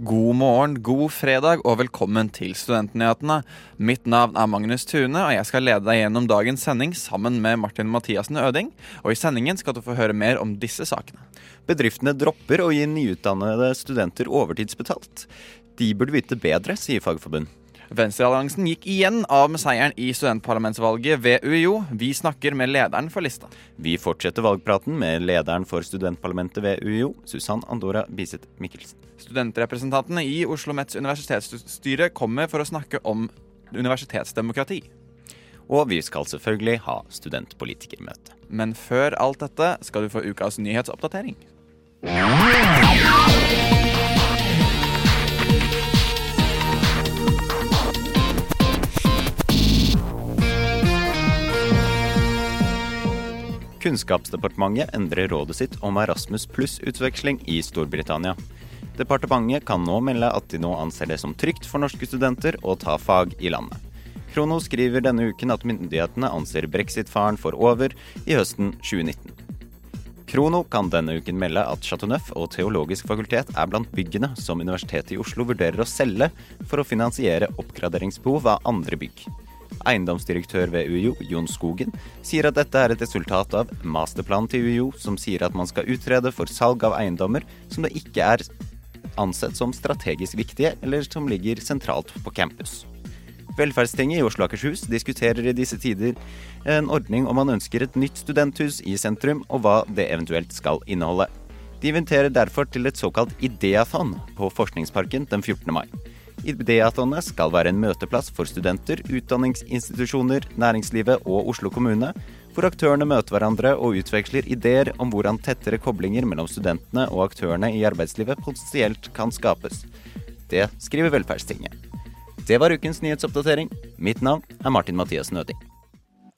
God morgen, god fredag og velkommen til Studentnyhetene. Mitt navn er Magnus Tune, og jeg skal lede deg gjennom dagens sending sammen med Martin Mathiassen Øding. Og i sendingen skal du få høre mer om disse sakene. Bedriftene dropper å gi nyutdannede studenter overtidsbetalt. De burde vite bedre, sier Fagforbund. Venstrealliansen gikk igjen av med seieren i studentparlamentsvalget ved UiO. Vi snakker med lederen for lista. Vi fortsetter valgpraten med lederen for studentparlamentet ved UiO, Susann Andora Biseth Mikkelsen. Studentrepresentantene i Oslo Mets universitetsstyre kommer for å snakke om universitetsdemokrati. Og vi skal selvfølgelig ha studentpolitikermøte. Men før alt dette skal du få ukas nyhetsoppdatering. Kunnskapsdepartementet endrer rådet sitt om Erasmus pluss-utveksling i Storbritannia. Departementet kan nå melde at de nå anser det som trygt for norske studenter å ta fag i landet. Krono skriver denne uken at myndighetene anser brexit-faren for over i høsten 2019. Krono kan denne uken melde at Chateau Neuf og Teologisk fakultet er blant byggene som Universitetet i Oslo vurderer å selge for å finansiere oppgraderingsbehov av andre bygg. Eiendomsdirektør ved UiO, Jon Skogen, sier at dette er et resultat av masterplanen til UiO, som sier at man skal utrede for salg av eiendommer som det ikke er ansett som strategisk viktige, eller som ligger sentralt på campus. Velferdstinget i Oslo Akershus diskuterer i disse tider en ordning om man ønsker et nytt studenthus i sentrum, og hva det eventuelt skal inneholde. De inviterer derfor til et såkalt Ideathon på Forskningsparken den 14. mai. Ideatonet skal være en møteplass for studenter, utdanningsinstitusjoner, næringslivet og Oslo kommune, hvor aktørene møter hverandre og utveksler ideer om hvordan tettere koblinger mellom studentene og aktørene i arbeidslivet potensielt kan skapes. Det skriver Velferdstinget. Det var ukens nyhetsoppdatering. Mitt navn er Martin Mathias Nøding.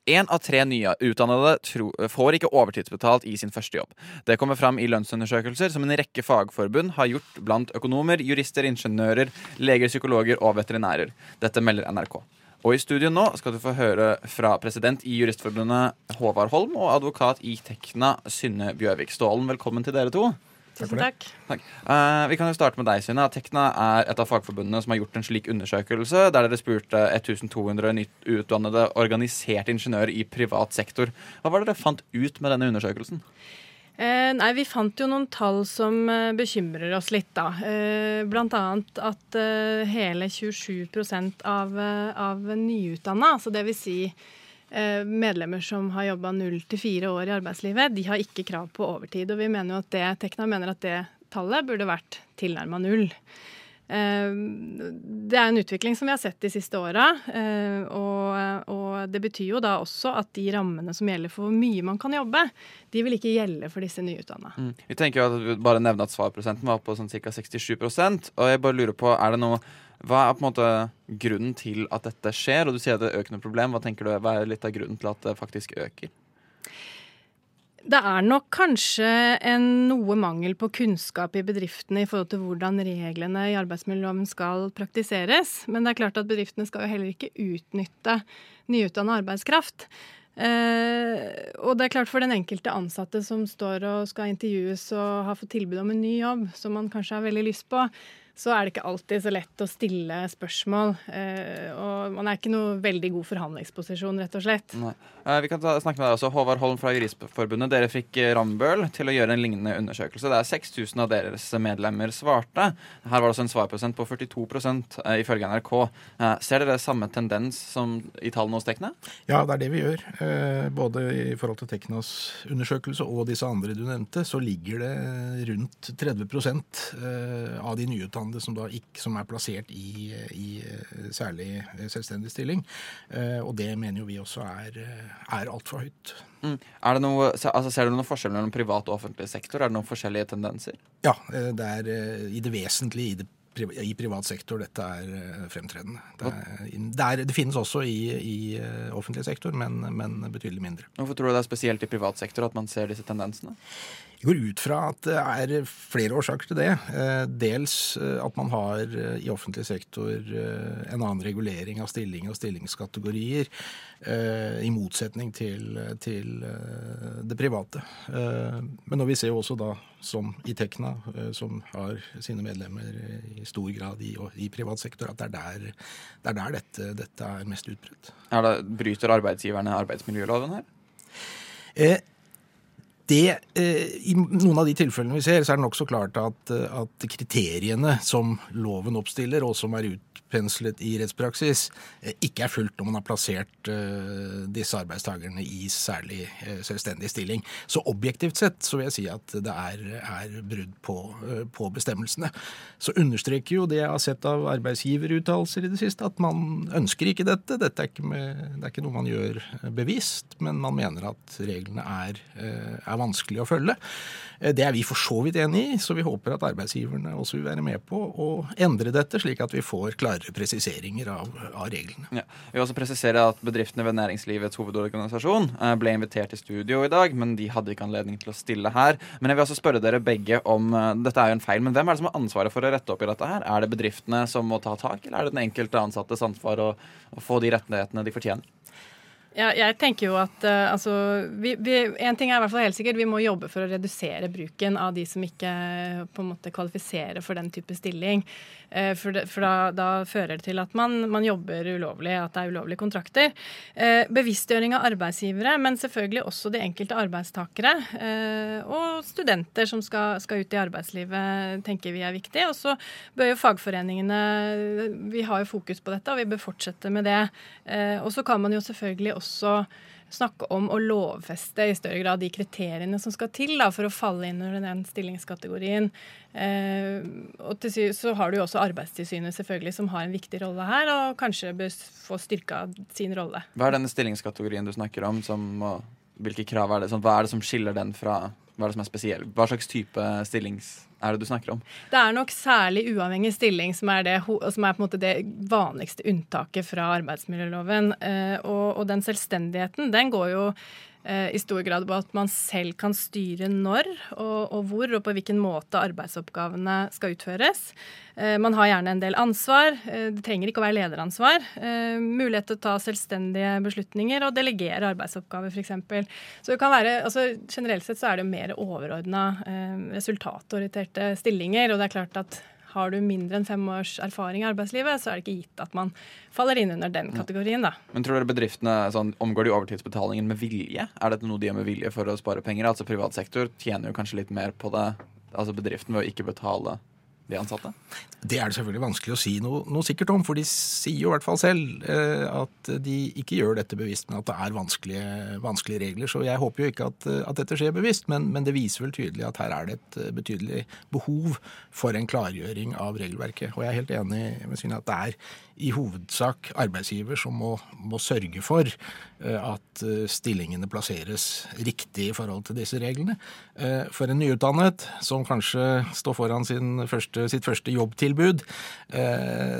Én av tre nye utdannede tro, får ikke overtidsbetalt i sin første jobb. Det kommer fram i lønnsundersøkelser som en rekke fagforbund har gjort blant økonomer, jurister, ingeniører, leger, psykologer og veterinærer. Dette melder NRK. Og i studio nå skal du få høre fra president i Juristforbundet Håvard Holm og advokat i Tekna Synne Bjørvik Stålen. Velkommen til dere to. Tusen takk. takk. Uh, vi kan jo starte med deg, Synne. Tekna er et av fagforbundene som har gjort en slik undersøkelse, der dere spurte 1200 nyutdannede organiserte ingeniører i privat sektor. Hva var det dere fant ut med denne undersøkelsen? Eh, nei, Vi fant jo noen tall som eh, bekymrer oss litt, da. Eh, blant annet at eh, hele 27% av, av nyutdanna, altså dvs. Si, Eh, medlemmer som har jobba null til fire år i arbeidslivet, de har ikke krav på overtid. Og vi mener jo at det, Tekna mener at det tallet burde vært tilnærma null. Eh, det er en utvikling som vi har sett de siste åra. Eh, og, og, det betyr jo da også at de rammene som gjelder for hvor mye man kan jobbe, de vil ikke gjelde for disse nyutdanna. Mm. Vi tenker jo at vi bare nevne at svarprosenten var på sånn ca. 67% og jeg bare lurer på, er det noe hva er på en måte grunnen til at dette skjer? Og du sier at det er økende problem. Hva tenker du, hva er litt av grunnen til at det faktisk øker? Det er nok kanskje en noe mangel på kunnskap i bedriftene i forhold til hvordan reglene i arbeidsmiljøloven skal praktiseres. Men det er klart at bedriftene skal jo heller ikke utnytte nyutdanna arbeidskraft. Eh, og det er klart for den enkelte ansatte som står og skal intervjues og har fått tilbud om en ny jobb som man kanskje har veldig lyst på, så er det ikke alltid så lett å stille spørsmål. Eh, og man er ikke noe veldig god forhandlingsposisjon, rett og slett. Nei. Eh, vi kan ta, snakke med deg også. Håvard Holm fra Juristforbundet. Dere fikk eh, Rambøll til å gjøre en lignende undersøkelse. Det er 6000 av deres medlemmer svarte. Her var det også en svarprosent på 42 eh, ifølge NRK. Eh, ser dere samme tendens som i tallene hos Tekna? Ja, det er det vi gjør. Eh, både i forhold til Teknas undersøkelse og disse andre du nevnte, så ligger det rundt 30% av de nyutdannede utdannede som, ikke, som er plassert i, i, eh, særlig selvstendig stilling. Eh, og det mener jo vi også er, eh, er altfor høyt. Mm. Er det noe, altså, ser du noen forskjell mellom privat og offentlig sektor? Er det noen forskjellige tendenser? Ja, det er i det vesentlige i det i privat sektor dette er fremtredende. Det, er, det, er, det finnes også i, i offentlig sektor, men, men, betydelig mindre. Hvorfor tror du det er spesielt i privat sektor at man ser disse tendensene? Jeg går ut fra at det er flere årsaker til det. Eh, dels eh, at man har eh, i offentlig sektor en annen regulering av stilling og stillingskategorier, i motsetning til, til det private. Men når vi ser også da, som i Tekna, som har sine medlemmer i stor grad i, i privat sektor, at det er der, det er der dette, dette, er mest utbredt. Ja, da bryter arbeidsgiverne arbeidsmiljøloven her? Eh, det, eh, I noen av de tilfellene vi ser, så er det nokså klart at, at, kriteriene som loven oppstiller, og som er utpenslet i rettspraksis, eh, ikke er fulgt når man har plassert disse arbeidstakerne i særlig selvstendig stilling. Så objektivt sett så vil jeg si at det er, er brudd på, på, bestemmelsene. Så understreker jo det jeg har sett av arbeidsgiveruttalelser i det siste, at man ønsker ikke dette. Dette er ikke, med, det er ikke noe man gjør bevisst, men man mener at reglene er, er vanskelig å følge. Eh, det er vi for så vidt enig i, så vi håper at arbeidsgiverne også vil være med på å endre dette, slik at vi får klarere presiseringer av, av reglene. Ja. Vi vil også presisere at bedriftene ved Næringslivets hovedorganisasjon eh, ble invitert til studio i dag, men de hadde ikke anledning til å stille her. Men jeg vil også spørre dere begge om eh, Dette er jo en feil, men hvem er det som har ansvaret for å rette opp i dette her? Er det bedriftene som må ta tak, eller er det den enkelte ansattes ansvar å, å få de rettighetene de fortjener? Ja, jeg tenker jo at uh, altså, vi, vi, En ting er i hvert fall helt sikkert, vi må jobbe for å redusere bruken av de som ikke på en måte kvalifiserer for den type stilling. Uh, for, det, for da, da, fører det til at man, man, jobber ulovlig, at det er ulovlige kontrakter. Uh, bevisstgjøring av arbeidsgivere, men selvfølgelig også de enkelte arbeidstakere. og studenter som skal, skal, ut i arbeidslivet, tenker vi er viktig. Og så bør jo fagforeningene Vi har jo fokus på dette, og vi bør fortsette med det. og så kan man jo selvfølgelig også også snakke om å lovfeste i større grad de kriteriene som skal til da, for å falle inn under den stillingskategorien. Eh, og til så har du jo også Arbeidstilsynet selvfølgelig som har en viktig rolle her, og kanskje bør få styrka sin rolle. Hva er denne stillingskategorien du snakker om? Som, hvilke krav er det? Sånn, hva er det som skiller den fra Hva er det som er spesielt? Hva slags type stillings er det du snakker om? Det er nok særlig uavhengig stilling som er det, som er på en måte det vanligste unntaket fra arbeidsmiljøloven. Eh, og, og den selvstendigheten, den går jo i stor grad på at man selv kan styre når og, og, hvor og på hvilken måte arbeidsoppgavene skal utføres. Eh, man har gjerne en del ansvar. Eh, det trenger ikke å være lederansvar. Mulighet til å ta selvstendige beslutninger og delegere arbeidsoppgaver, f.eks. Så det kan være, altså Generelt sett så er det mer overordna resultatorienterte stillinger. og det er klart at har du mindre enn fem års erfaring i arbeidslivet, så er det ikke gitt at man faller inn under den kategorien. da. Men tror dere bedriftene sånn, omgår de overtidsbetalingen med vilje? Er dette noe de gjør med vilje for å spare penger? Altså Privat sektor tjener jo kanskje litt mer på det, altså bedriften ved å ikke betale de ansatte? Det er det selvfølgelig vanskelig å si noe, noe, sikkert om, for de sier jo i hvert fall selv eh, at de ikke gjør dette bevisst, men at det er vanskelige, vanskelige regler. Så jeg håper jo ikke at, at dette skjer bevisst, men, men, det viser vel tydelig at her er det et eh, betydelig behov for en klargjøring av regelverket. Og jeg er helt enig med Synne at det er i hovedsak arbeidsgiver som må, må sørge for eh, at eh, stillingene plasseres riktig i forhold til disse reglene. Eh, for en nyutdannet som kanskje står foran første, sitt første jobbtilbud,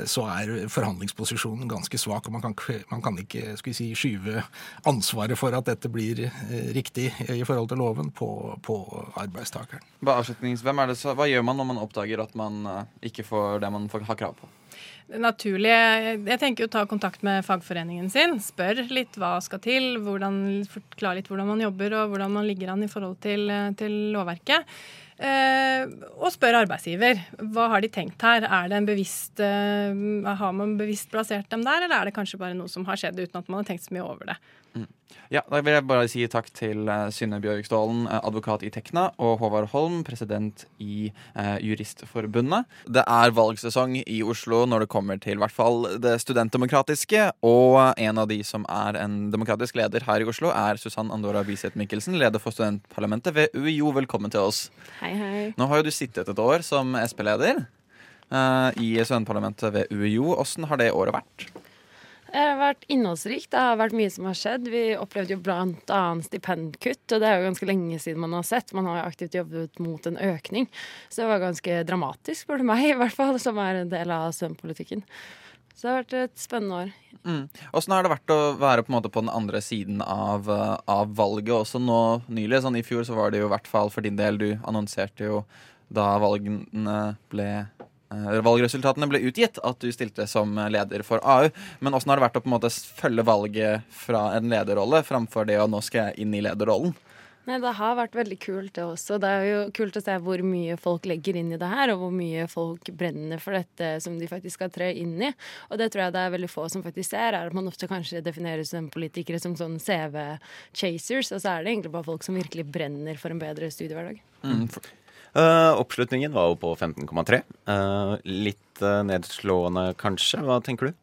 så er forhandlingsposisjonen ganske svak. og Man kan, man kan ikke si, skyve ansvaret for at dette blir riktig i forhold til loven, på, på arbeidstakeren. Hva, hva gjør man når man oppdager at man ikke får det man har krav på? Det naturlige Jeg tenker jo ta kontakt med fagforeningen sin. Spør litt hva skal til. Hvordan, forklar litt hvordan man jobber og hvordan man ligger an i forhold til, til lovverket. Eh, og spør arbeidsgiver. Hva har de tenkt her? Er det en bevisst, eh, Har man bevisst plassert dem der, eller er det kanskje bare noe som har skjedd uten at man har tenkt så mye over det? Mm. Ja, Da vil jeg bare si takk til uh, Synne Bjørgstålen, uh, advokat i Tekna, og Håvard Holm, president i eh, Juristforbundet. Det er valgsesong i Oslo når det kommer til hvert fall det studentdemokratiske. Og en av de som er en demokratisk leder her i Oslo, er Susann Andora Biseth Mikkelsen, leder for studentparlamentet ved UiO. Velkommen til oss. Hei, hei. Nå har jo du sittet et år som Sp-leder i studentparlamentet ved UiO. Åssen har det året vært? Det har vært innholdsrikt. Det har vært mye som har skjedd. Vi opplevde jo bl.a. stipendkutt, og det er jo ganske lenge siden man har sett. Man har jo aktivt jobbet mot en økning, så det var ganske dramatisk, spør du meg, i hvert fall, som er en del av svømmepolitikken. Så det har vært et spennende år. Mm. Har det vært å være på, på den andre siden av, eh, av valget også nå nylig? Sånn, I fjor så var det jo i hvert fall for din del, du annonserte jo da valgene ble valgresultatene ble utgitt, at du stilte som leder for AU. Men åssen har det vært å på en måte følge valget fra en lederrolle framfor det å nå skal jeg inn i lederrollen? Nei, Det har vært veldig kult, det også. Det er jo kult å se hvor mye folk legger inn i det her, og hvor mye folk brenner for dette som de faktisk skal tre inn i. Og det tror jeg det er veldig få som faktisk ser, er at man ofte kanskje defineres som politikere som sånn CV-chasers, og så er det egentlig bare folk som virkelig brenner for en bedre studiehverdag. Mm. Uh, oppslutningen var jo på 15,3. Uh, litt uh, nedslående, kanskje. Hva tenker du?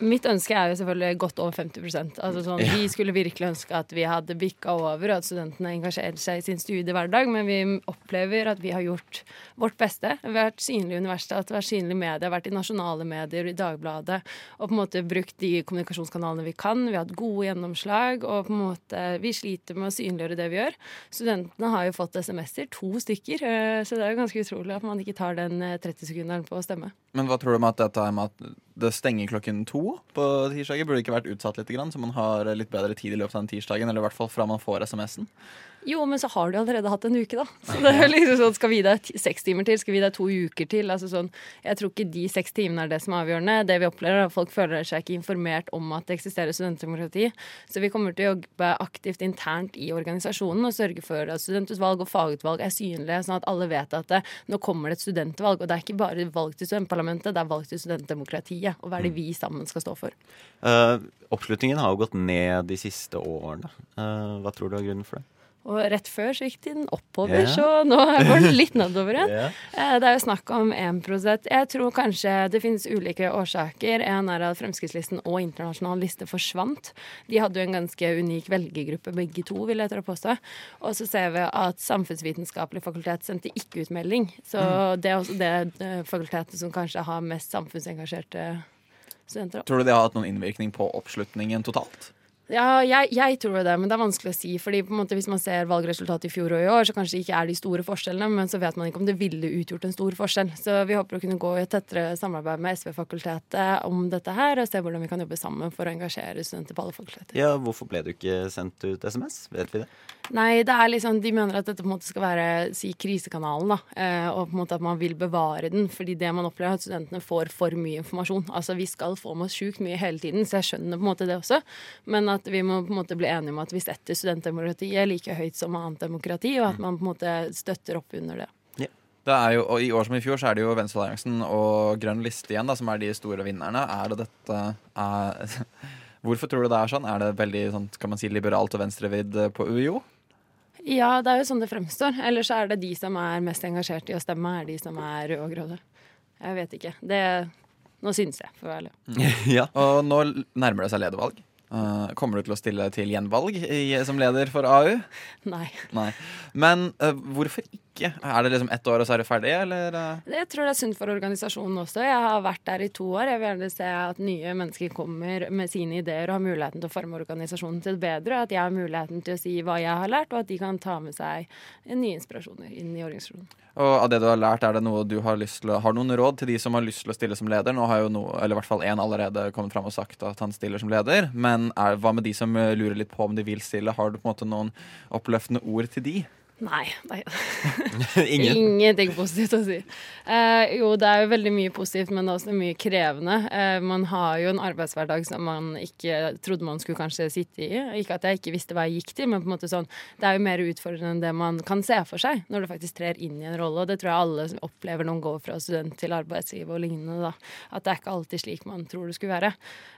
Mitt ønske er jo selvfølgelig godt over 50% altså sånn, Vi skulle virkelig ønske at vi hadde bikka over, og at studentene engasjerer seg i sin studiehverdag, men vi opplever at vi har gjort vårt beste. Vi har vært synlige i universitetet, vært synlige i media, vært i nasjonale medier, i Dagbladet, og på en måte brukt de kommunikasjonskanalene vi kan. Vi har hatt gode gjennomslag, og på en måte vi sliter med å synliggjøre det vi gjør. Studentene har jo fått SMS-er, to stykker, eh, så det er jo ganske utrolig at man ikke tar den 30-sekunderen eh, på å stemme. Men hva tror du om at dette med at det stenger klokken to på tirsdager? Burde ikke vært utsatt litt, så man har litt bedre tid i løpet av den tirsdagen? Eller i hvert fall fra man får SMS-en? Jo, men så har du allerede hatt en uke, da. Så det er liksom sånn, Skal vi deg seks timer til? Skal vi deg to uker til? Altså sånn, jeg tror ikke de seks timene er det som er avgjørende. Det vi opplever, er at folk føler seg ikke informert om at det eksisterer studentdemokrati. Så vi kommer til å jobbe aktivt internt i organisasjonen og sørge for at studentutvalg og fagutvalg er synlige, sånn at alle vet at det, nå kommer det et studentvalg. Og det er ikke bare valg til studentparlamentet, det er valg til studentdemokratiet. Og hva er det vi sammen skal stå for? Uh, oppslutningen har jo gått ned de siste årene. Uh, hva tror du er grunnen for det? Og rett før så gikk den oppover, yeah. så nå går den litt nedover igjen. yeah. Det er jo snakk om 1% Jeg tror kanskje det finnes ulike årsaker. En er at Fremskrittslisten og internasjonal liste forsvant. De hadde jo en ganske unik velgergruppe, begge to, vil jeg tro påstå. Og så ser vi at Samfunnsvitenskapelig fakultet sendte ikke ut melding. Så mm. det er også det eh, fakultetet som kanskje har mest samfunnsengasjerte studenter. Tror du det har hatt noen innvirkning på oppslutningen totalt? Ja, jeg, jeg, tror det, men det er vanskelig å si. fordi på en måte Hvis man ser valgresultatet i fjor og i år, så kanskje det ikke er de store forskjellene, men så vet man ikke om det ville utgjort en stor forskjell. Så vi håper å kunne gå i et tettere samarbeid med SV-fakultetet om dette her, og se hvordan vi kan jobbe sammen for å engasjere studenter på alle fakulteter. Ja, Hvorfor ble du ikke sendt ut SMS? Vet vi det? Nei, det er liksom, de mener at dette på en måte skal være si, krisekanalen, da. Eh, og på en måte at man vil bevare den. fordi det man opplever, er at studentene får for mye informasjon. Altså, Vi skal få med oss sjukt mye hele tiden, så jeg skjønner på en måte det også. Men at vi må på en måte bli enige om at vi setter studentdemokratiet like høyt som annet demokrati, og at man på en måte støtter opp under det. Det er jo, og I år som i fjor så er det jo Venstrealliansen og Grønn liste igjen da, som er de store vinnerne. Er det dette er, Hvorfor tror du det er sånn? Er det veldig sånn, kan man si, liberalt og venstrevidd på UiO? Ja, det er jo sånn det fremstår. Ellers er det de som er mest engasjert i å stemme, er de som er røde og gråde. Jeg vet ikke. Det, nå synes jeg, for å være ærlig. ja. Og nå nærmer det seg ledervalg. Uh, kommer du til å stille til gjenvalg i, som leder for AU? Nei. Nei. Men uh, hvorfor ikke? Er det liksom ett år, og så er det ferdig, eller? Uh? Jeg tror det er sunt for organisasjonen også. Jeg har vært der i to år. Jeg vil gjerne se at nye mennesker kommer med sine ideer og har muligheten til å forme organisasjonen til det bedre. At jeg har muligheten til å si hva jeg har lært, og at de kan ta med seg nye inspirasjoner inn i organisasjonen. Og av det du har lært, er det noe du har lyst til å Har noen råd til de som har lyst til å stille som leder? Nå har jo noe, eller i hvert fall én allerede kommet fram og sagt at han stiller som leder. Men er, hva med de som lurer litt på om de vil stille? Har du på en måte noen oppløftende ord til de? Nei. nei. Ingen. Ingenting positivt å si. Eh, jo, det er jo veldig mye positivt, men det er også mye krevende. Eh, man har jo en arbeidshverdag som man ikke trodde man skulle kanskje sitte i. Ikke at jeg ikke visste hva jeg gikk til, men på en måte sånn, det er jo mer utfordrende enn det man kan se for seg når du faktisk trer inn i en rolle. Og det tror jeg alle som opplever når man går fra student til arbeidsliv og lignende. da, At det er ikke alltid slik man tror det skulle være.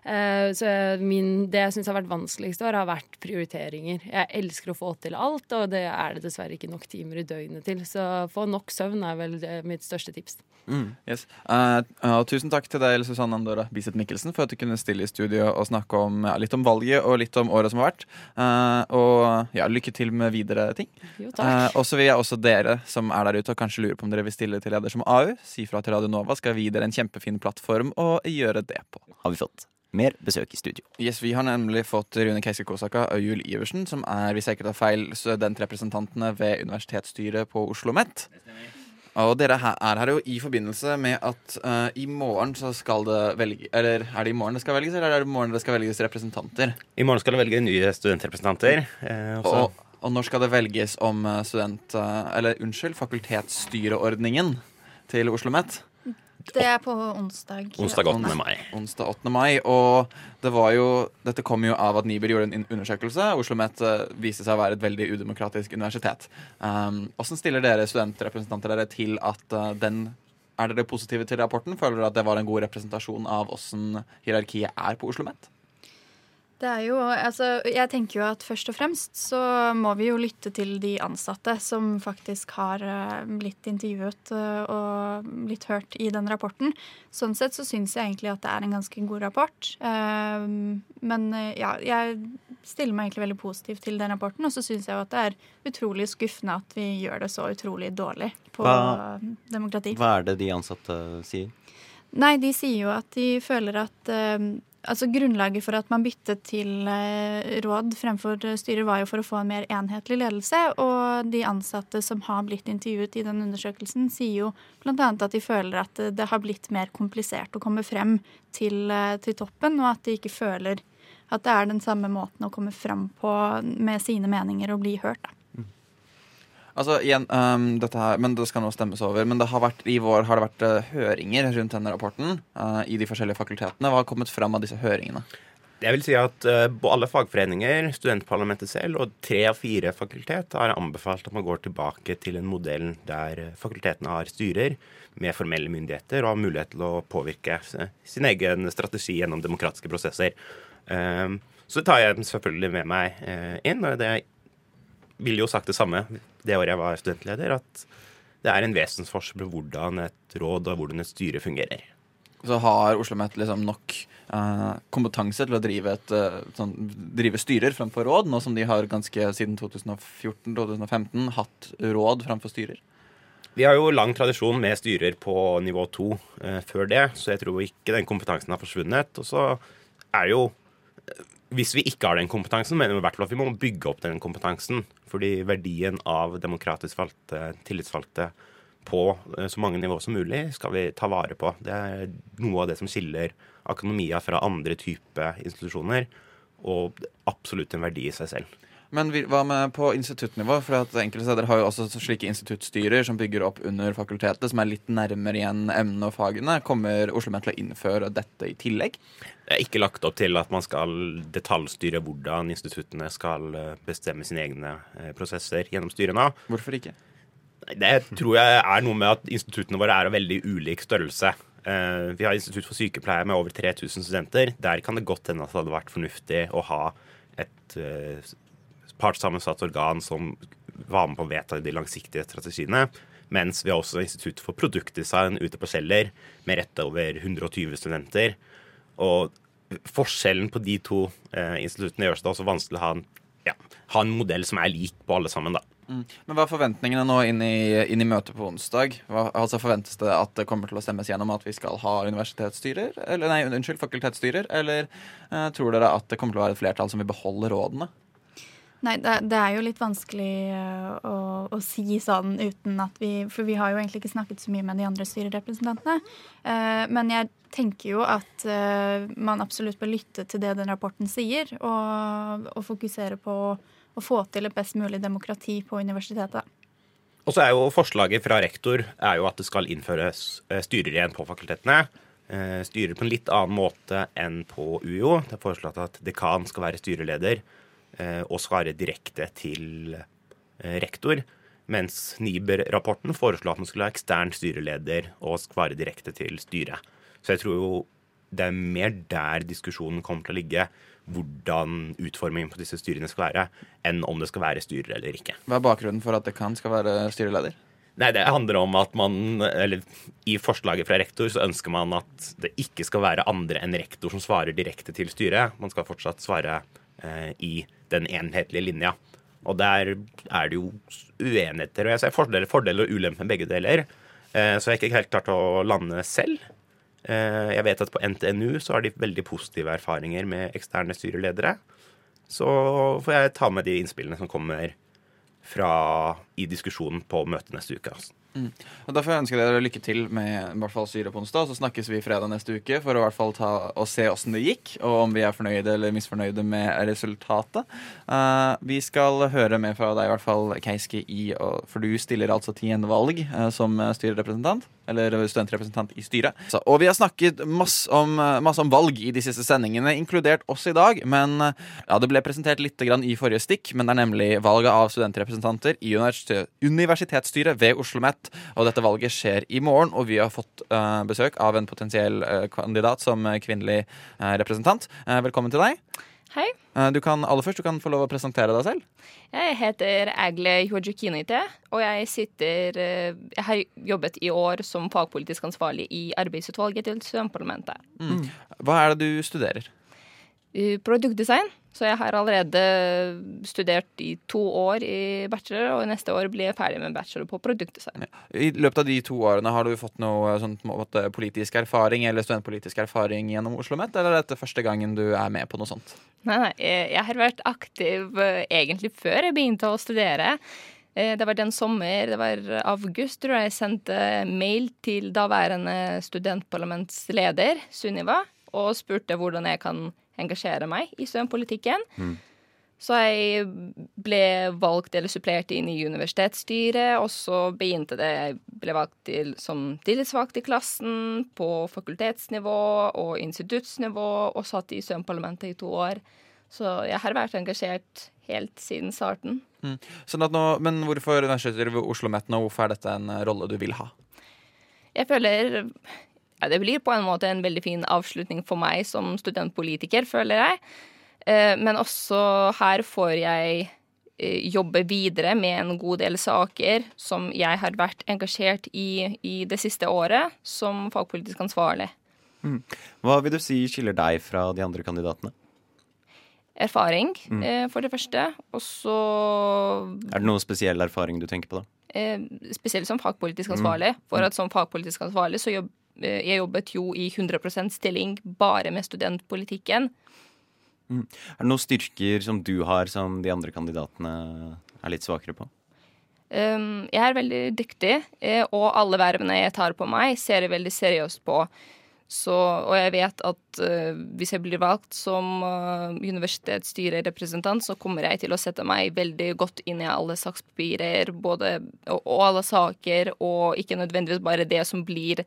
Eh, så min, det jeg syns har vært vanskeligst år, har vært prioriteringer. Jeg elsker å få til alt, og det er det dessverre ikke nok timer i døgnet til. Så få nok søvn er vel mitt største tips. Mm, yes. uh, uh, tusen takk til deg, Susanne Andora Biseth Mikkelsen, for at du kunne stille i studio og snakke om, ja, litt om valget og litt om året som har vært. Uh, og ja, lykke til med videre ting. Jo, takk. og så vil jeg også dere som er der ute og kanskje lurer på om dere vil stille til leder som AU, si fra til Radio Nova, skal vi gi dere en kjempefin plattform å gjøre det på. Har vi fått mer besøk i studio. Yes, Vi har nemlig fått Rune Keiske-Kosaka og Jul Iversen, som er hvis jeg ikke tar feil, studentrepresentantene ved universitetsstyret på Oslo OsloMet. Og dere her, er her jo i forbindelse med at uh, i morgen så skal det velge Eller er det i morgen det skal velges, eller er det i morgen det skal velges representanter? I morgen skal det velge nye studentrepresentanter. Eh, og, og, når skal det velges om student... Uh, eller unnskyld, fakultetsstyreordningen til Oslo OsloMet? Det er på onsdag. Onsdag 8. mai. Onsdag 8. mai, og det var jo, Dette kom jo av at Niber gjorde en undersøkelse. Oslo OsloMet uh, viste seg å være et veldig udemokratisk universitet. Um, hvordan stiller dere studentrepresentanter dere til at uh, den Er dere positive til rapporten? Føler dere at det var en god representasjon av hvordan hierarkiet er på Oslo OsloMet? Det er jo, altså, jeg tenker jo at først og fremst så må vi jo lytte til de ansatte som faktisk har uh, blitt intervjuet uh, og blitt hørt i den rapporten. Sånn sett så syns jeg egentlig at det er en ganske god rapport. Uh, men ja, jeg stiller meg egentlig veldig positiv til den rapporten. Og så syns jeg jo at det er utrolig skuffende at vi gjør det så utrolig dårlig på hva, demokrati. Hva er det de ansatte sier? Nei, de sier jo at de føler at Altså Grunnlaget for at man byttet til eh, råd fremfor styrer, var jo for å få en mer enhetlig ledelse. Og de ansatte som har blitt intervjuet i den undersøkelsen, sier jo bl.a. at de føler at det har blitt mer komplisert å komme frem til, eh, til toppen, og at de ikke føler at det er den samme måten å komme frem på med sine meninger og bli hørt. da. Altså, igjen, um, dette her, men Det skal nå stemmes over. Men det har vært, i vår har det vært uh, høringer rundt denne rapporten uh, i de forskjellige fakultetene. Hva har kommet fram av disse høringene? Jeg vil si at uh, Alle fagforeninger, studentparlamentet selv og tre av fire fakultet har anbefalt at man går tilbake til en modell der fakultetene har styrer med formelle myndigheter og har mulighet til å påvirke sin egen strategi gjennom demokratiske prosesser. Um, så tar jeg selvfølgelig med meg inn. og det ville jo sagt det samme det året jeg var studentleder, at det er en vesensforskjell på hvordan et råd og hvordan et styre fungerer. Så har Oslo OsloMet liksom nok uh, kompetanse til å drive, et, uh, sånn, drive styrer framfor råd, nå som de har ganske siden 2014-2015 hatt råd framfor styrer? Vi har jo lang tradisjon med styrer på nivå to uh, før det, så jeg tror ikke den kompetansen har forsvunnet. Og så er jo hvis vi ikke har den kompetansen, mener vi i hvert fall at vi må bygge opp den kompetansen. Fordi verdien av demokratisk valgte, tillitsvalgte på eh, så mange nivå som mulig skal vi ta vare på. Det er noe av det som skiller akademia fra andre typer institusjoner, og absolutt en verdi i seg selv. Men hva med på instituttnivå? For at Enkelte steder har jo også slike instituttstyrer som bygger opp under fakultetet, som er litt nærmere igjen emnene og fagene. Kommer Oslo OsloMet til å innføre dette i tillegg? Det er ikke lagt opp til at man skal detaljstyre hvordan instituttene skal eh, bestemme sine egne eh, prosesser gjennom styrene. Hvorfor ikke? Det tror jeg er noe med at instituttene våre er av veldig ulik størrelse. Eh, vi har Institutt for sykepleie med over 3000 studenter. Der kan det godt hende at det hadde vært fornuftig å ha et partssammensatt organ som var med på å vedta de langsiktige strategiene. Mens vi har også Institutt for produktdesign ute på Kjeller med rett over 120 studenter. Og forskjellen på de to eh, instituttene gjør det også vanskelig å ha en, ja, ha en, modell som er lik på alle sammen. da. Mm. Men Hva er forventningene nå inn i, inn i møtet på onsdag? Hva, altså Forventes det at det kommer til å stemmes gjennom at vi skal ha universitetsstyrer? Eller, nei, unnskyld, fakultetsstyrer? Eller eh, tror dere at det kommer til å være et flertall som vil beholde rådene? Nei, det, er jo litt vanskelig uh, å, å, si sånn uten at vi For vi har jo egentlig ikke snakket så mye med de andre styrerepresentantene. Uh, men jeg tenker jo at uh, man absolutt bør lytte til det den rapporten sier, og, og fokusere på å få til et best mulig demokrati på universitetet. Og så er jo Forslaget fra rektor er jo at det skal innføres styrer igjen på fakultetene. Styrer på en litt annen måte enn på UiO. Det er foreslått at dekan skal være styreleder Eh, og svare direkte til eh, rektor. Mens Niber-rapporten foreslo at man skulle ha ekstern styreleder og svare direkte til styret. Så jeg tror jo det er mer der diskusjonen kommer til å ligge. Hvordan utformingen på disse styrene skal være, enn om det skal være styrer eller ikke. Hva er bakgrunnen for at det kan skal være styreleder? Nei, Det handler om at man, eller I forslaget fra rektor så ønsker man at det ikke skal være andre enn rektor som svarer direkte til styret. Man skal fortsatt svare eh, i den enhetlige linja. Og der er det jo uenigheter. Og jeg ser fordeler, fordeler og ulemper med begge deler. Eh, så jeg er ikke helt klart å lande selv. Eh, jeg vet at på NTNU så har de veldig positive erfaringer med eksterne styreledere. Så får jeg ta med de innspillene som kommer fra i diskusjonen på møtet neste uke. Altså. Mm. Og Derfor ønsker jeg dere lykke til med i hvert fall syre på onsdag. Så snakkes vi fredag neste uke for å i hvert fall ta og se åssen det gikk, og om vi er fornøyde eller misfornøyde med resultatet. Uh, vi skal høre mer fra deg, i hvert fall, Keiski, i, for du stiller altså til gjenvalg uh, som styrerepresentant eller studentrepresentant i styret. Så, og vi har snakket masse om, masse om, valg i de siste sendingene, inkludert oss i dag. Men ja, det ble presentert litt i forrige stikk, men det er nemlig valget av studentrepresentanter i universitetsstyret ved Oslo OsloMet. Og dette valget skjer i morgen, og vi har fått uh, besøk av en potensiell uh, kandidat som kvinnelig uh, representant. velkommen til deg. Hei. Du kan aller først, du kan få lov å presentere deg selv. Jeg heter Agle Huajukinite, og jeg sitter Jeg har jobbet i år som fagpolitisk ansvarlig i arbeidsutvalget til studentparlamentet. Mm. Hva er det du studerer? Produktdesign. Så jeg har allerede studert i to år i bachelor, og neste år blir jeg ferdig med bachelor på produktdesign. I løpet av de to årene har du fått noe sånn, politisk erfaring eller studentpolitisk erfaring gjennom Oslo OsloMet, eller er dette første gangen du er med på noe sånt? Nei, nei, jeg har vært aktiv eh, egentlig før jeg begynte å studere. Det var den sommer, det var august, tror jeg jeg sendte mail til daværende studentparlamentsleder, Sunniva, og spurte hvordan jeg kan engasjere meg i studentpolitikken. Mm. Så jeg ble valgt eller supplert inn i universitetsstyret, og så begynte det Jeg ble valgt til, som tillitsvalgt i klassen, på fakultetsnivå og instituttsnivå, og satt i studentparlamentet i to år. Så jeg har vært engasjert helt siden starten. Mm. Sånn nå, men hvorfor universitetet ved Oslo Met nå? Hvorfor er dette en rolle du vil ha? Jeg føler ja, det blir på en måte en veldig fin avslutning for meg som studentpolitiker, føler jeg. Eh, men også her får jeg eh, jobbe videre med en god del saker som jeg har vært engasjert i i det siste året som fagpolitisk ansvarlig. Mm. Hva vil du si skiller deg fra de andre kandidatene? Erfaring, mm. Eh, for det første. Og så Er det noen spesiell erfaring du tenker på, da? spesielt som fagpolitisk ansvarlig. Mm. For at som fagpolitisk ansvarlig så jobb, Eh, jeg jobbet jo i 100% stilling bare med studentpolitikken. Mm. Er det noen styrker som du har som de andre kandidatene er litt svakere på? Um, jeg er veldig dyktig, eh, og alle vervene jeg tar på meg, ser jeg veldig seriøst på. Så, og jeg vet at uh, hvis jeg blir valgt som uh, universitetsstyrerepresentant, så kommer jeg til å sette meg veldig godt inn i alle sakspapirer, både, og, og alle saker, og ikke nødvendigvis bare det som blir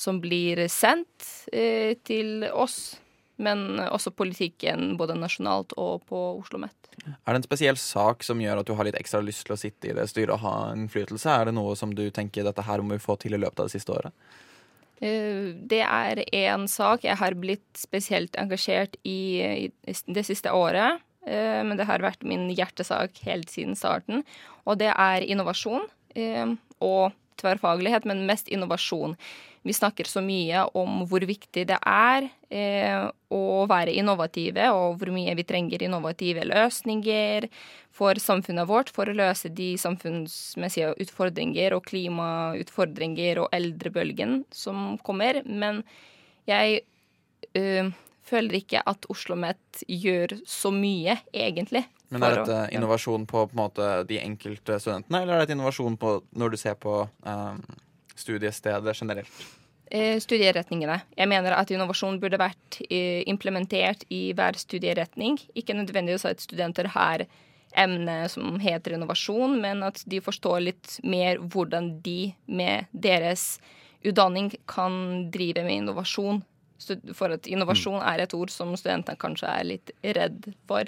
som blir sendt eh, til oss, men også politikken både nasjonalt og på Oslo OsloMet. Er det en spesiell sak som gjør at du har litt ekstra lyst til å sitte i det styret og ha innflytelse? Er det noe som du tenker dette her må vi få til i løpet av det siste året? Eh, det er én sak jeg har blitt spesielt engasjert i det siste året. Eh, men det har vært min hjertesak helt siden starten. Og det er innovasjon og tverrfaglighet, men mest innovasjon. Vi snakker så mye om hvor viktig det er eh, å være innovative, og hvor mye vi trenger innovative løsninger for samfunnet vårt for å løse de samfunnsmessige utfordringer og klimautfordringer og eldrebølgen som kommer. Men jeg eh, føler ikke at Oslo OsloMet gjør så mye, egentlig. Men Er dette innovasjon på, på måte, de enkelte studentene, eller er det innovasjon på, når du ser på um studiestedet generelt? Eh, studieretningene. Jeg mener at innovasjon burde vært eh, implementert i hver studieretning. Ikke nødvendigvis at studenter har emne som heter innovasjon, men at de forstår litt mer hvordan de med deres utdanning kan drive med innovasjon. For at innovasjon mm. er et ord som studentene kanskje er litt redd for.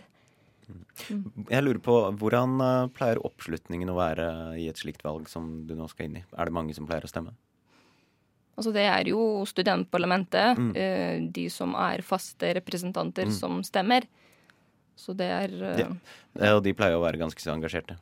Mm. Jeg lurer på, Hvordan eh, pleier oppslutningen å være i et slikt valg som du nå skal inn i? Er det mange som pleier å stemme? Altså Det er jo studentparlamentet, mm. Eh, de som er faste representanter, mm. som stemmer. Så det er ja. ja. Og de pleier å være ganske så engasjerte.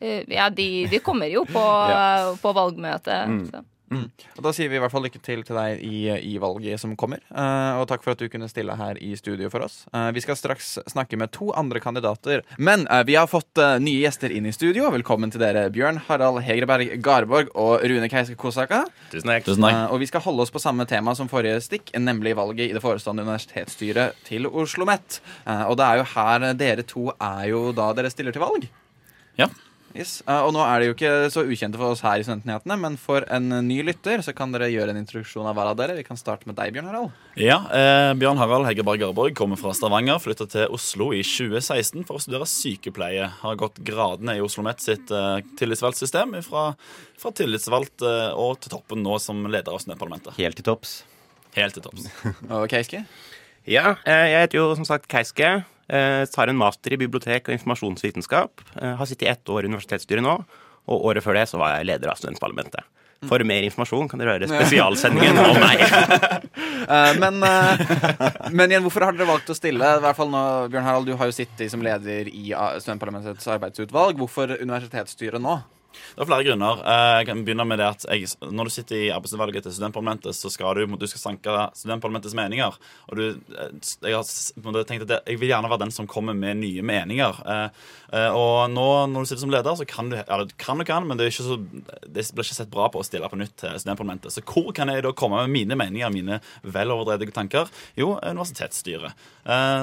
ja, de, de, kommer jo på, ja. på valgmøtet. Mm. Mm. Og Da sier vi i hvert fall lykke til til deg i, i valget som kommer. Uh, og takk for at du kunne stille her i studio for oss. Uh, vi skal straks snakke med to andre kandidater. Men uh, vi har fått nye gjester inn i studio. Velkommen til dere, Bjørn Harald Hegerberg Garborg og Rune Keiske Kosaka. Tusen takk. Tusen takk. og vi skal holde oss på samme tema som forrige stikk, nemlig valget i det forestående universitetsstyret til Oslo OsloMet. og det er jo her dere to er jo da dere stiller til valg. Ja. Yes. Uh, og nå er det jo ikke så ukjente for oss her i Studentnyhetene, men for en ny lytter så kan dere gjøre en introduksjon av hver av dere. Vi kan starte med deg, Bjørn Harald. Ja, eh, Bjørn Harald Heggeberg Garborg kommer fra Stavanger, flytta til Oslo i 2016 for å studere sykepleie. Har gått gradene i Oslo Met sitt eh, tillitsvalgtsystem fra, fra tillitsvalgt eh, og til toppen nå som leder av Studentparlamentet. Helt til topps. Helt til topps. og Keiske? Ja, eh, jeg heter jo som sagt Keiske. Eh, tar en master i bibliotek og informasjonsvitenskap. Eh, har sittet i ett år i universitetsstyret nå, og året før det så var jeg leder av studentparlamentet. For mer informasjon kan dere høre spesialsendingen om meg. men, men, igjen, hvorfor har dere valgt å stille? I hvert fall nå, Bjørn Harald, Du har jo sittet som leder i studentparlamentets arbeidsutvalg. Hvorfor universitetsstyret nå? Det er flere grunner. Eh, jeg kan begynne med det at jeg, Når du sitter i arbeidsutvalget til studentparlamentet, så skal du, du skal sanke studentparlamentets meninger. Og du, eh, jeg har tenkt at jeg vil gjerne være den som kommer med nye meninger. Eh, og nå når du sitter som leder, så kan du ja, kan og kan, men det, så, det, blir ikke sett bra på å stille på nytt til studentparlamentet. Så hvor kan jeg da komme med mine meninger, mine veloverdredige tanker? Jo, universitetsstyret.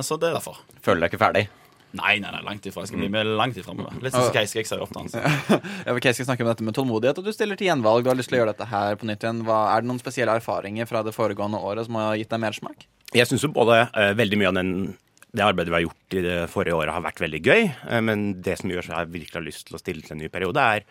Så det er derfor. Føler deg ikke ferdig? Nei, nei, nei, langt ifra. Jeg skal bli med langt ifra med Litt sånn som Keiske jeg sier ofte. Altså. ja, Keiske snakker om dette med tålmodighet, og du stiller til gjenvalg. Du har lyst til å gjøre dette her på nytt igjen. Hva, er det noen spesielle erfaringer fra det foregående året som har gitt deg mersmak? Jeg syns jo både uh, veldig mye av den, det arbeidet vi har gjort i det forrige året, har vært veldig gøy. Uh, men det som gjør så jeg virkelig har lyst til å stille til en ny periode, er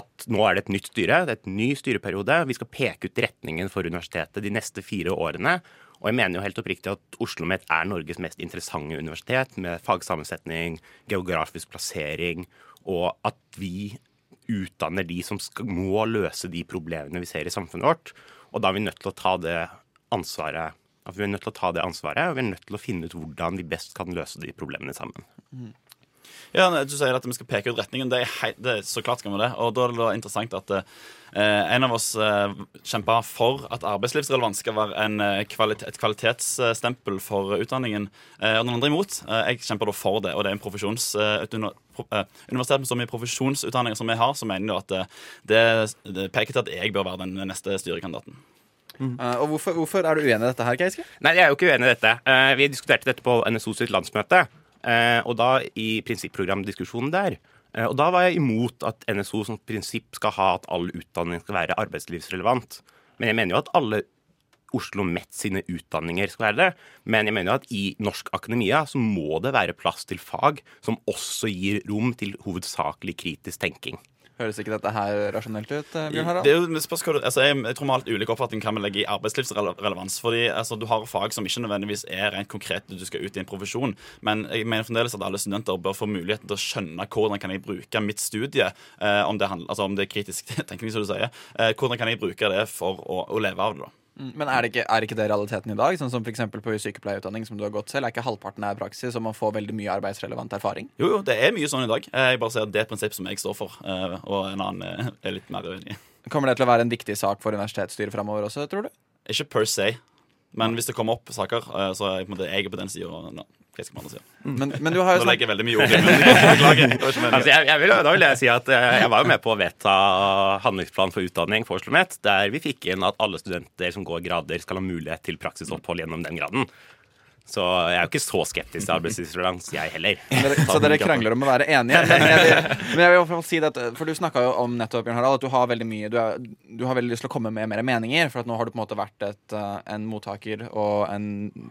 at nå er det et nytt styre. Det er et ny styreperiode. Vi skal peke ut retningen for universitetet de neste fire årene. Og jeg mener jo helt oppriktig at Oslo OsloMet er Norges mest interessante universitet, med fagsammensetning, geografisk plassering, og at vi utdanner de som skal, må løse de problemene vi ser i samfunnet vårt. Og da er vi nødt til å ta det ansvaret. At vi er nødt til å ta det ansvaret, og vi er nødt til å finne ut hvordan vi best kan løse de problemene sammen. Mm. Ja, Du sier at vi skal peke ut retningen. Det er, hei, det er Så klart skal vi det. Og da er det interessant at eh, en av oss eh, kjempa for at arbeidslivsrelevans skal være en, eh, kvalitet, et kvalitetsstempel for utdanningen. Eh, og den andre imot. Eh, jeg kjemper da for det, og det er en profesjons... Eh, universitet med så mye profesjonsutdanninger som vi har, så mener jeg at det, det peker til at jeg bør være den neste styrekandidaten. Mm. Uh, og hvorfor, hvorfor, er du uenig i dette her, Keiske? Nei, jeg er jo ikke uenig i dette. Uh, vi diskuterte dette på NSO sitt landsmøte. Eh, og da i prinsipprogramdiskusjonen der. Eh, og da var jeg imot at NSO som prinsipp skal ha at all utdanning skal være arbeidslivsrelevant. Men jeg mener jo at alle Oslo Met sine utdanninger skal være det. Men jeg mener jo at i norsk akademia så må det være plass til fag som også gir rom til hovedsakelig kritisk tenking. Høres ikke dette her rasjonelt ut, eh, Bjørn Harald? Det er jo, altså, jeg, jeg, tror vi har litt ulik oppfatning kan vi legge i arbeidslivsrelevans. Fordi altså, Du har fag som ikke nødvendigvis er rent konkret når du skal ut i en profesjon. Men jeg mener fremdeles at alle studenter bør få muligheten til å skjønne hvordan kan jeg bruke mitt studie, eh, om, det handler, altså, om det er kritisk tenkning, som du sier. Eh, hvordan kan jeg bruke det for å, å leve av det. da men er det, ikke, er ikke det realiteten i dag? Sånn som for på sykepleierutdanning, som du har gått selv, er ikke halvparten av praksis, og man får veldig mye arbeidsrelevant erfaring? Jo, jo, det er mye sånn i dag. Jeg bare ser at det er et prinsipp som jeg står for, eh, og en annen eh, er litt mer uenig. Kommer det til å være en viktig sak for universitetsstyret framover også, tror du? Ikke per se. Men hvis det kommer opp saker, eh, så er jeg på, jeg på den sida. No. Mm. Men, men, du har jo Nå legger jeg veldig mye ord i Beklager. Altså, jeg, jeg vil, da vil jeg si at eh, jeg var jo med på å vedta handlingsplan for utdanning for Oslo Met, der vi fikk inn at alle studenter som går grader, skal ha mulighet til praksisopphold gjennom den graden. Så jeg er jo ikke så skeptisk til arbeidslivsrelevans, jeg heller. så dere krangler om å være enige? Men jeg vil, men jeg vil i hvert fall si det, For du snakka jo om nettopp Bjørn Harald, at du har veldig mye du, er, du, har veldig lyst til å komme med mer meninger. For at nå har du på en måte vært et, uh, en mottaker og en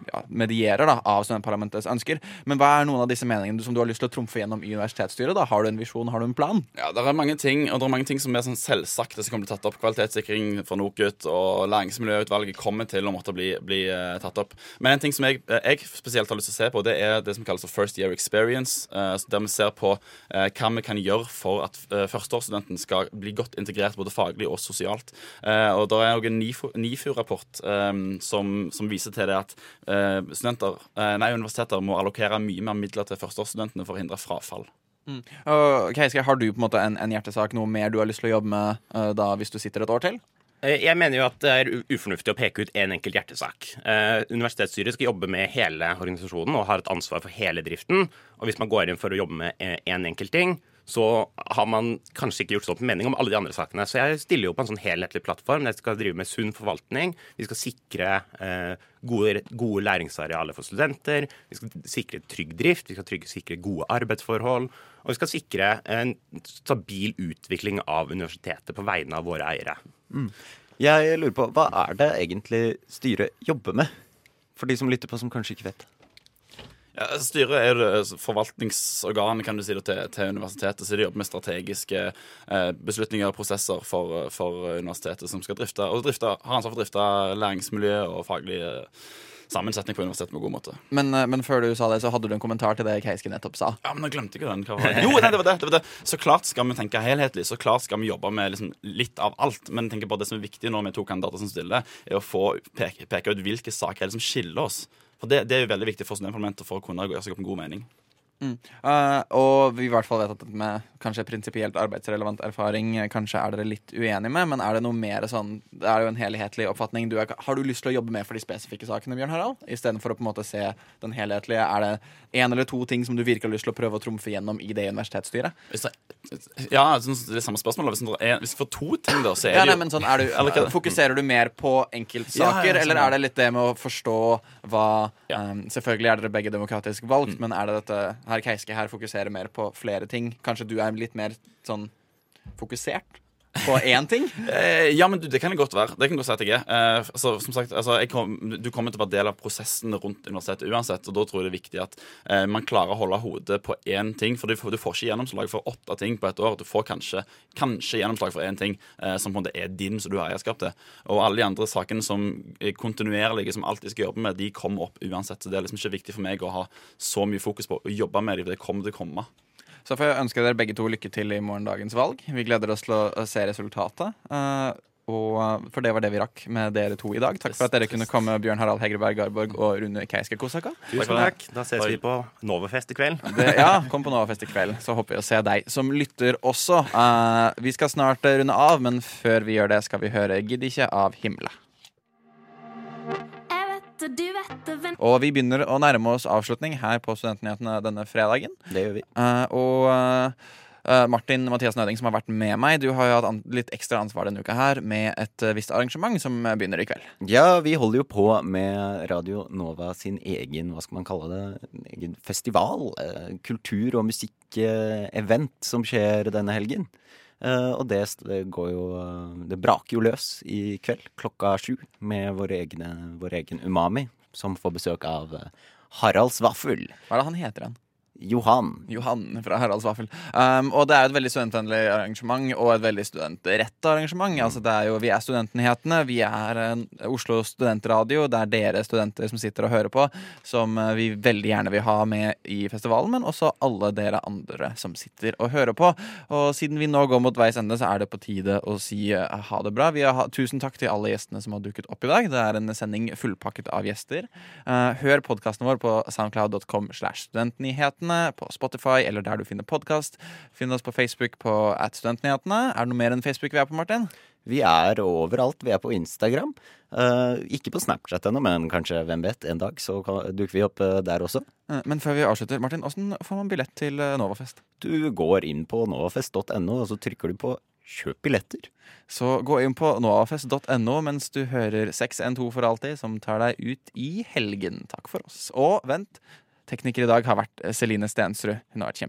ja, medierer da, av studentparlamentets ønsker. Men hva er noen av disse meningene som du har lyst til å trumfe gjennom i universitetsstyret? da? Har du en visjon, har du en plan? Ja, det er mange ting, og det er mange ting som er sånn selvsagte som kommer til å tatt opp. Kvalitetssikring fra NOKUT og læringsmiljøutvalget kommer til å måtte bli, bli uh, tatt opp. Men en ting som jeg, eh, jeg spesielt har lyst til å se på, det er det som kalles first year experience. Uh, der vi ser på uh, hva vi kan gjøre for at førsteårsstudenten skal bli godt integrert både faglig og sosialt. og Da er også en NIFU-rapport um, som, som, viser til det at studenter, nei, universiteter må allokere mye mer midler til førsteårsstudentene for å hindre frafall. Mm. Okay, har du på en måte en, en, hjertesak, noe mer du har lyst til å jobbe med da hvis du sitter et år til? Eh, jeg mener jo at det er ufornuftig å peke ut én en enkelt hjertesak. Eh, universitetsstyret skal jobbe med hele organisasjonen og har et ansvar for hele driften. Og hvis man går inn for å jobbe med én en enkelt ting, så har man kanskje ikke gjort opp en mening om alle de andre sakene. Så jeg stiller jo på en sånn helhetlig plattform. Jeg skal drive med sunn forvaltning. Vi skal sikre eh, gode, gode, læringsarealer for studenter. Vi skal sikre trygg drift. Vi skal trygge, sikre gode arbeidsforhold. Og vi skal sikre en stabil utvikling av universitetet på vegne av våre eiere. Mm. Jeg lurer på, Hva er det egentlig styret jobber med? For de som lytter på som kanskje ikke vet. Ja, styret er jo forvaltningsorganet kan du si det, til, til, universitetet, så de jobber med strategiske eh, beslutninger og prosesser for, for, universitetet som skal drifte, og drifte, har ansvar for å drifte læringsmiljø og faglig eh, sammensetning på universitetet på en god måte. Men, eh, men, før du sa det, så hadde du en kommentar til det Keiske nettopp sa. Ja, men jeg glemte ikke den. Jo, nei, det var det, det var det. Så klart skal vi tenke helhetlig. Så klart skal vi jobbe med liksom litt av alt. Men tenker på det som er viktig nå med to kandidater som stiller, er å få peke, peke ut hvilke saker er det som skiller oss. For det, det er jo veldig viktig for studentparlamentet for å kunne gjøre seg opp en god mening. Mm. Uh, og vi i hvert fall vet at med kanskje prinsipielt arbeidsrelevant erfaring kanskje er dere litt uenige med, men er det noe mer sånn Det er jo en helhetlig oppfatning. Du er, har du lyst til å jobbe med for de spesifikke sakene, Bjørn Harald? Istedenfor å på en måte se den helhetlige? Er det én eller to ting som du virkelig har lyst til å prøve å trumfe gjennom i det universitetsstyret? ja, det er samme spørsmål. Hvis, vi hvis får to ting, da, så er ja, det jo nei, sånn, er du, Fokuserer du mer på enkeltsaker, ja, ja, eller er det litt det med å forstå hva um, Selvfølgelig er dere begge demokratisk valgt, mm. men er det dette herr Keiske her fokuserer mer på flere ting? Kanskje du er litt mer sånn fokusert? på én ting? Eh, ja, men du, det kan det godt være. Det kan godt si at jeg er. Eh, altså, som sagt, altså, kom, Du kommer til å være del av prosessen rundt universitetet uansett, og da tror jeg det er viktig at eh, man klarer å holde hodet på én ting. For du, du får ikke gjennomslag for åtte ting på et år. Du får kanskje, kanskje gjennomslag for én ting eh, som på en måte er din, som du har eierskap til. Og alle de andre sakene som er kontinuerlige, som alltid skal jobbe med, de kommer opp uansett. Så det er liksom ikke viktig for meg å ha så mye fokus på å jobbe med dem, for det kommer til å komme. Så får jeg ønske dere begge to lykke til i morgendagens valg. Vi gleder oss til å se resultatet. Uh, og For det var det vi rakk med dere to i dag. Takk for at dere kunne komme, Bjørn Harald Hegreberg Garborg og Rune Keiske Kosaka. Tusen takk. Da ses vi på Novafest i kveld. Det, ja, kom på Novafest i kveld. Så håper vi å se deg som lytter også. Uh, vi skal snart runde av, men før vi gjør det, skal vi høre 'Gidd ikke' av Himla. Og vi begynner å nærme oss avslutning her på Studentnyhetene denne fredagen. Det gjør vi. Uh, og uh, Martin Mathias Nøding, som har vært med meg, du har jo hatt litt ekstra ansvar denne uka her med et uh, visst arrangement som begynner i kveld. Ja, vi holder jo på med Radio Nova sin egen, hva skal man kalle det, egen festival. kultur- og musikkevent som skjer denne helgen. Uh, og det, det, går jo Det braker jo løs i kveld klokka sju med vår, egne, vår egen Umami, som får besøk av uh, Haralds Vaffel. Hva er det han heter igjen? Johan. Johan fra Haralds Vaffel. Um, og det er et veldig studentvennlig arrangement og et veldig studentrett arrangement. Mm. Altså det er jo, Vi er Studentnyhetene, vi er uh, Oslo Studentradio. Det er dere studenter som sitter og hører på, som uh, vi veldig gjerne vil ha med i festivalen. Men også alle dere andre som sitter og hører på. Og siden vi nå går mot veis ende, så er det på tide å si uh, ha det bra. Ha, tusen takk til alle gjestene som har dukket opp i dag. Det er en sending fullpakket av gjester. hør podkasten vår på soundcloud.com slash studentnyhetene Studentnyhetene på Spotify eller der du finner podkast. Finn oss på Facebook på at Studentnyhetene. Er det noe mer enn Facebook vi er på, Martin? Vi er overalt. Vi er på Instagram. Uh, ikke på Snapchat ennå, men kanskje, hvem vet, en dag så dukker vi opp uh, der også. Uh, men før vi avslutter, Martin, hvordan får man billett til Novafest? Du går inn på novafest.no, og så trykker du på Kjøp billetter. Så gå inn på novafest.no mens du hører 612 for alltid, som tar deg ut i helgen. Takk for oss. Og vent, Tekniker i dag har vært Celine Stensrud. Hun har vært kjempe